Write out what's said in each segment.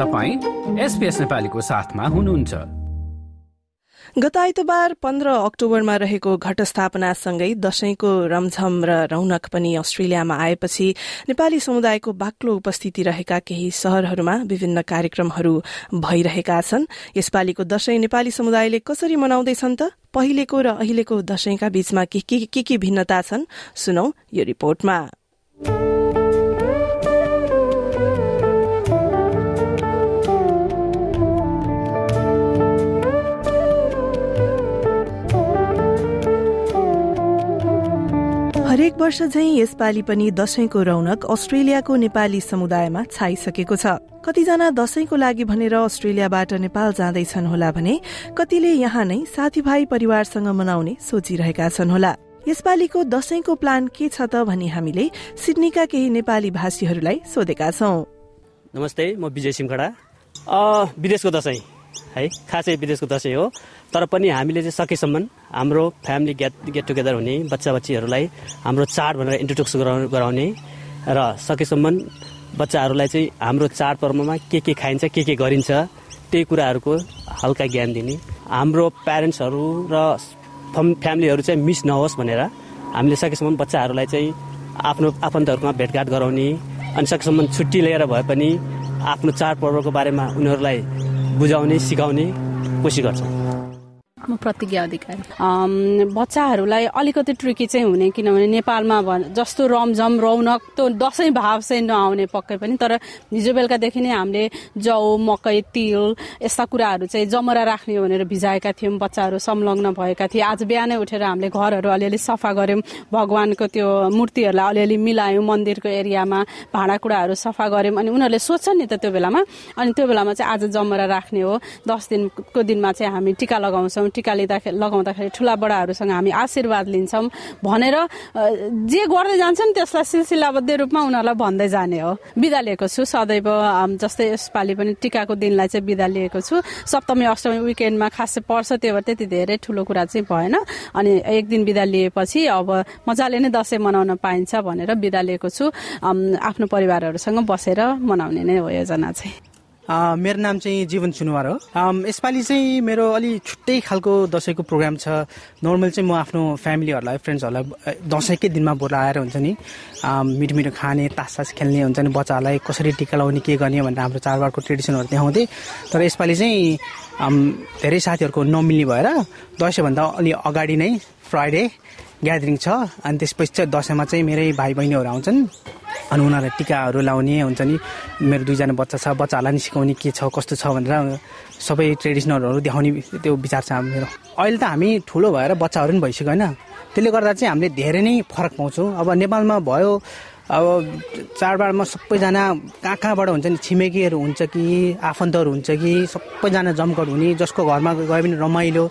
तपाईँ एसपिएस नेपालीको साथमा हुनुहुन्छ। गत आइतबार पन्ध्र अक्टोबरमा रहेको घटस्थापनासँगै दशैंको रमझम र रौनक पनि अस्ट्रेलियामा आएपछि नेपाली समुदायको बाक्लो उपस्थिति रहेका केही शहरहरूमा विभिन्न कार्यक्रमहरू भइरहेका छन्। यसपालिको दशैं नेपाली समुदायले कसरी मनाउँदैछन् त? पहिलेको र अहिलेको दशैंका बीचमा के के, भिन्नता छन्? सुनौ यो रिपोर्टमा। वर्ष झै यसपालि पनि दशैंको रौनक अस्ट्रेलियाको नेपाली समुदायमा छाइसकेको छ। कतिजना दशैंको लागि भनेर अस्ट्रेलियाबाट नेपाल जाँदैछन् होला भने कतिले यहाँ नै साथीभाइ परिवारसँग मनाउने सोचिरहेका छन् होला। यसपालिको दशैंको प्लान के छ त भनी हामीले सिडनीका केही नेपाली भाषीहरूलाई सोधेका छौं। नमस्ते म विजय सिमखडा विदेशको दशैं। है खासै विदेशको दशैं हो। तर पनि हामीले चाहिँ सकेसम्म हाम्रो फ्यामिली गेट गेट टुगेदर हुने बच्चा बच्चीहरूलाई हाम्रो चाड भनेर इन्ट्रोड्युस गराउने र सकेसम्म बच्चाहरूलाई चाहिँ हाम्रो चाडपर्वमा के के खाइन्छ के के गरिन्छ त्यही कुराहरूको हल्का ज्ञान दिने। हाम्रो प्यारेन्ट्सहरू र फ्यामिलीहरू चाहिँ मिस नहोस् भनेर हामीले सकेसम्म बच्चाहरूलाई चाहिँ आफ्नो आफन्तहरूमा भेटघाट गराउने अनि सकेसम्म छुट्टी लिएर भए पनि आफ्नो चाडपर्वको बारेमा उनीहरूलाई बुझाउने सिकाउने कोसिस गर्छौँ। म प्रतिज्ञा अधिकारी? बच्चाहरूलाई अलिकति ट्रिकी चाहिँ हुने किनभने नेपालमा जस्तो रमझम रौनक त्यो दसैँ भाव चाहिँ नआउने पक्कै पनि तर हिजो बेलुकादेखि नै हामीले जौ मकै तिल यस्ता कुराहरू चाहिँ जमरा राख्ने भनेर भिजाएका थियौँ बच्चाहरू संलग्न भएका थिए। आज बिहानै उठेर हामीले घरहरू अलिअलि सफा गऱ्यौँ भगवान्को त्यो मूर्तिहरूलाई अलिअलि मिलायौँ मन्दिरको एरियामा भाँडाकुँडाहरू सफा गऱ्यौँ अनि उनीहरूले सोध्छन् नि त त्यो बेलामा। अनि त्यो बेलामा चाहिँ आज जमरा राख्ने हो। दस दिनको दिनमा चाहिँ हामी टिका लगाउँछौँ टिका लिँदाखेरि लगाउँदाखेरि ठुला बडाहरूसँग हामी आशीर्वाद लिन्छौँ भनेर जे गर्दै जान्छन् त्यसलाई सिलसिलाबद्ध रूपमा उनीहरूलाई भन्दै जाने हो। बिदा लिएको छु। सदैव जस्तै यसपालि पनि टिकाको दिनलाई चाहिँ बिदा लिएको छु। सप्तमी अष्टमी विकेन्डमा खासै पर्छ त्यो भएर त्यति धेरै ठुलो कुरा चाहिँ भएन। अनि एक दिन बिदा लिएपछि अब मजाले नै दसैँ मनाउन पाइन्छ भनेर बिदा लिएको छु। आफ्नो परिवारहरूसँग बसेर मनाउने नै हो योजना चाहिँ। मेरो नाम चाहिँ जीवन सुनुवार हो। यसपालि चाहिँ मेरो अलि छुट्टै खालको दसैँको प्रोग्राम छ। नर्मल चाहिँ म आफ्नो फ्यामिलीहरूलाई फ्रेन्ड्सहरूलाई दसैँकै दिनमा बोलाएर हुन्छ नि मिठो मिठो खाने तास तास खेल्ने हुन्छ नि बच्चाहरूलाई कसरी टिका लगाउने के गर्ने भनेर हाम्रो चाडबाडको ट्रेडिसनहरू देखाउँदै तर यसपालि चाहिँ धेरै साथीहरूको नमिल्ने भएर दसैँभन्दा अलि अगाडि नै फ्राइडे ग्यादरिङ छ अनि त्यसपछि चाहिँ दसैँमा चाहिँ मेरै भाइ बहिनीहरू आउँछन्। अनि उनीहरूलाई टिकाहरू लाउने हुन्छ नि। मेरो दुईजना बच्चा छ बच्चाहरूलाई नि सिकाउने के छ कस्तो छ भनेर सबै ट्रेडिसनलहरू देखाउने त्यो विचार छ मेरो। अहिले त हामी ठुलो भएर बच्चाहरू पनि भइसक्यो होइन। त्यसले गर्दा चाहिँ हामीले धेरै नै फरक पाउँछौँ। अब नेपालमा भयो अब चाडबाडमा सबैजना कहाँ कहाँबाट हुन्छ नि छिमेकीहरू हुन्छ कि आफन्तहरू हुन्छ कि सबैजना जमघट हुने जसको घरमा गयो भने रमाइलो।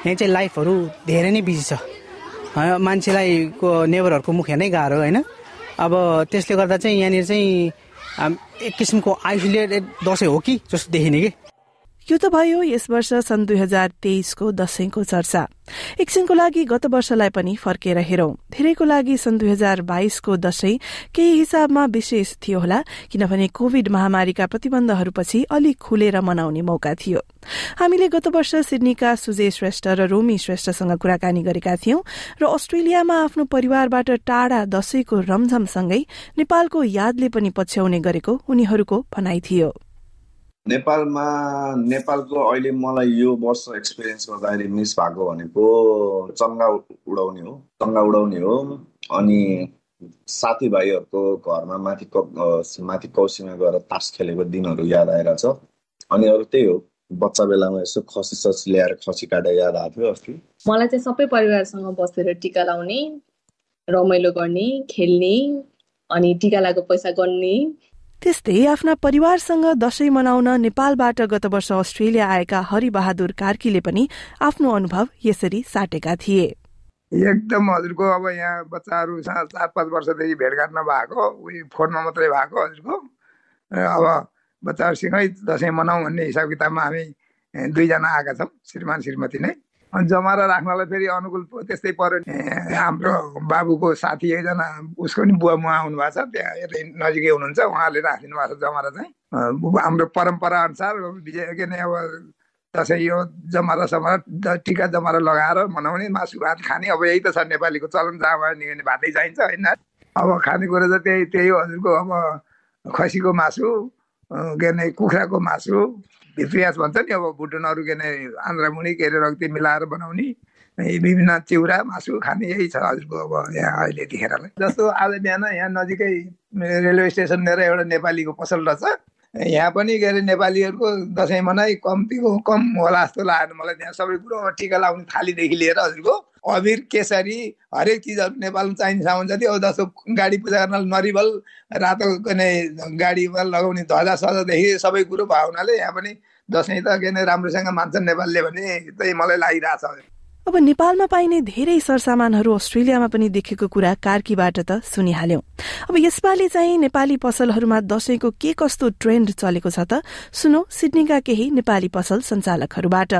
यहाँ चाहिँ लाइफहरू धेरै नै बिजी छ। मान्छेलाई को नेबरहरूको मुख हेर्नै गाह्रो होइन? अब त्यसले गर्दा चाहिँ यहाँनिर चाहिँ एक किसिमको आइसोलेटेड दसैँ हो कि जस्तो देखिने कि? यो त भयो यस वर्ष सन् दुई हजार तेइसको दशैंको चर्चा। एकछिनको लागि गत वर्षलाई पनि फर्केर हेरौं। धेरैको लागि सन् दुई हजार बाइसको दशैं केही हिसाबमा विशेष थियो होला किनभने कोविड महामारीका प्रतिबन्धहरूपछि अलिक खुलेर मनाउने मौका थियो। हामीले गत वर्ष सिडनीका सुजय श्रेष्ठ र रोमी श्रेष्ठसँग कुराकानी गरेका थियौं र अस्ट्रेलियामा आफ्नो परिवारबाट टाढा दशैंको रमझमसँगै नेपालको यादले पनि पछ्याउने गरेको उनीहरूको भनाइ थियो। नेपालमा नेपालको अहिले मलाई यो वर्ष एक्सपिरियन्स गर्दाखेरि मिस भएको भनेको चङ्गा उडाउने हो चङ्गा उडाउने हो। अनि साथीभाइहरूको घरमा माथि माथि कौसीमा गएर तास खेलेको दिनहरू याद आइरहेछ। अनि अरू त्यही हो बच्चा बेलामा यसो खसी ससी ल्याएर खसी काटेर याद आएको थियो अस्ति। मलाई चाहिँ सबै परिवारसँग बसेर टिका लाउने रमाइलो गर्ने खेल्ने अनि टिका लगाएको पैसा गर्ने त्यस्तै आफ्ना परिवारसँग दशैं मनाउन नेपालबाट गत वर्ष अस्ट्रेलिया आएका हरिबहादुर कार्कीले पनि आफ्नो अनुभव यसरी साटेका थिए। एकदम हजुरको अब यहाँ बच्चाहरू चार पाँच वर्षदेखि भेटघाट नभएको उयो फोनमा मात्रै भएको हजुरको। अब बच्चाहरूसँगै दसैँ मनाउँ भन्ने हिसाब किताबमा हामी दुईजना आएका छौँ श्रीमान श्रीमती नै। अनि जमारा राख्नलाई फेरि अनुकूल त्यस्तै पर्यो हाम्रो बाबुको साथी एकजना उसको नि बुवा मुवा आउनु भएको छ त्यहाँ यतै नजिकै हुनुहुन्छ उहाँले राखिदिनु भएको छ जमारा चाहिँ। हाम्रो परम्परा अनुसार विजय के नै अब दसैँ यो जमारा समारा टिका जमारा लगाएर मनाउने मासु भात खाने। अब यही त छ नेपालीको चलन जहाँ भयो निस्कने भातै चाहिन्छ होइन? अब खानेकुरा त त्यही त्यही हजुरको अब खसीको मासु के अरे कुखुराको मासु भित्रियास भन्छ नि अब भुटुनहरू के अरे आन्द्रामुनि के अरे रक्ती मिलाएर बनाउने विभिन्न चिउरा मासु खाने यही छ हजुरको अब यहाँ अहिले यतिखेरलाई जस्तो आज बिहान यहाँ नजिकै रेलवे स्टेसन लिएर एउटा नेपालीको पसल रहेछ यहाँ पनि के अरे नेपालीहरूको दसैँ मनाइ कम्तीको कम होला जस्तो लाग्यो। मलाई त्यहाँ सबै कुरो टिका लाउने थालीदेखि लिएर हजुरको अबिर केसरी हरेक चिजहरू नेपालमा चाहिने सामान जति जस्तो गाडी पूजा गर्न नरिवल रातो गाडीमा लगाउने ध्वजा सजादेखि सबै कुरो भयो हुनाले यहाँ पनि दसैँ त के राम्रोसँग मान्छन् नेपालले भने त्यही मलाई लागिरहेछ। अब नेपालमा पाइने धेरै सरसामानहरू अस्ट्रेलियामा पनि देखेको कुरा कार्कीबाट त सुनिहाल्यौं। अब यसपालि चाहिँ नेपाली पसलहरूमा दशैंको के कस्तो ट्रेन्ड चलेको छ त सुनौ सिडनीका केही नेपाली पसल संचालकहरूबाट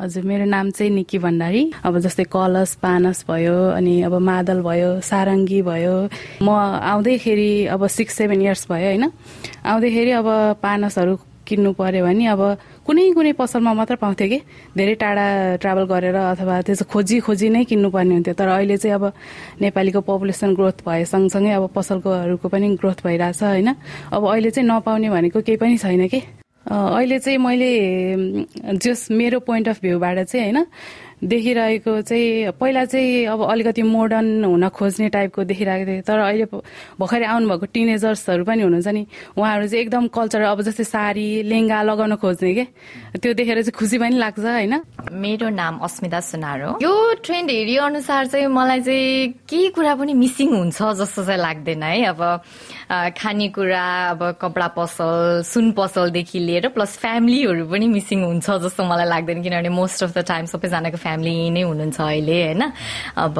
हजुर मेरो नाम चाहिँ निकी भण्डारी। अब जस्तै कलश पानस भयो अनि अब मादल भयो सारङ्गी भयो। म आउँदैखेरि अब सिक्स सेभेन इयर्स भयो होइन? आउँदैखेरि अब पानसहरू किन्नु पर्यो भने अब कुनै कुनै पसलमा मात्र पाउँथ्यो कि? धेरै टाढा ट्राभल गरेर अथवा त्यसो खोजी खोजी नै किन्नुपर्ने हुन्थ्यो। तर अहिले चाहिँ अब नेपालीको पपुलेसन ग्रोथ भए सँगसँगै अब पसलकोहरूको पनि ग्रोथ भइरहेछ होइन? अब अहिले चाहिँ नपाउने भनेको केही पनि छैन कि? अहिले चाहिँ मैले जस मेरो पोइन्ट अफ भ्यूबाट चाहिँ होइन देखिरहेको चाहिँ पहिला चाहिँ अब अलिकति मोडर्न हुन खोज्ने टाइपको देखिरहेको थिएँ। तर अहिले भर्खरै आउनुभएको टिनेजर्सहरू पनि हुनुहुन्छ नि उहाँहरू चाहिँ एकदम कल्चर अब जस्तै साडी लेङ्गा लगाउन खोज्ने के? त्यो देखेर चाहिँ खुसी पनि लाग्छ होइन? मेरो नाम अस्मिता सुनार। हो यो ट्रेन्ड हेरी अनुसार चाहिँ मलाई चाहिँ केही कुरा पनि मिसिङ हुन्छ जस्तो चाहिँ लाग्दैन है? अब खानेकुरा अब कपडा पसल सुन पसलदेखि लिएर प्लस फ्यामिलीहरू पनि मिसिङ हुन्छ जस्तो मलाई लाग्दैन किनभने मोस्ट अफ द टाइम सबैजनाको फ्यामिली नै हुनुहुन्छ अहिले होइन? अब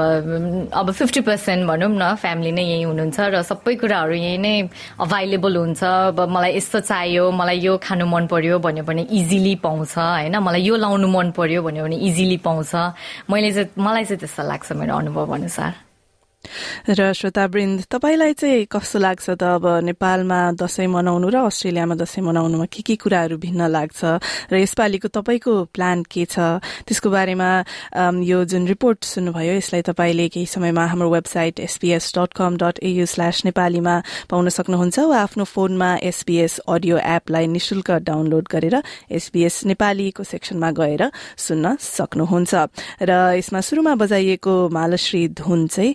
अब फिफ्टी पर्सेन्ट भनौँ न फ्यामिली नै यहीँ हुनुहुन्छ र सबै कुराहरू यहीँ नै अभाइलेबल हुन्छ। अब मलाई यस्तो चाहियो मलाई यो खानु मन पर्यो भन्यो भने इजिली पाउँछ होइन? मलाई यो लाउनु मन पर्यो भन्यो भने इजिली पाउँछ। मैले चाहिँ मलाई चाहिँ त्यस्तो लाग्छ मेरो अनुभव अनुसार। र श्रोतावृन्द तपाईँलाई चाहिँ कस्तो लाग्छ त अब नेपालमा दशैं मनाउनु र अस्ट्रेलियामा दशैं मनाउनुमा के के कुराहरू भिन्न लाग्छ? र यसपालिको तपाईँको प्लान के छ? त्यसको बारेमा यो जुन रिपोर्ट सुन्नुभयो यसलाई तपाईँले केही समयमा हाम्रो website SPS dot com dot AU slash नेपालीमा पाउन सक्नुहुन्छ वा आफ्नो फोनमा एसपीएस अडियो एपलाई निशुल्क डाउनलोड गरेर एसपीएस नेपालीको सेक्सनमा गएर सुन्न सक्नुहुन्छ। र यसमा शुरूमा बजाइएको मालश्री धुन चाहिँ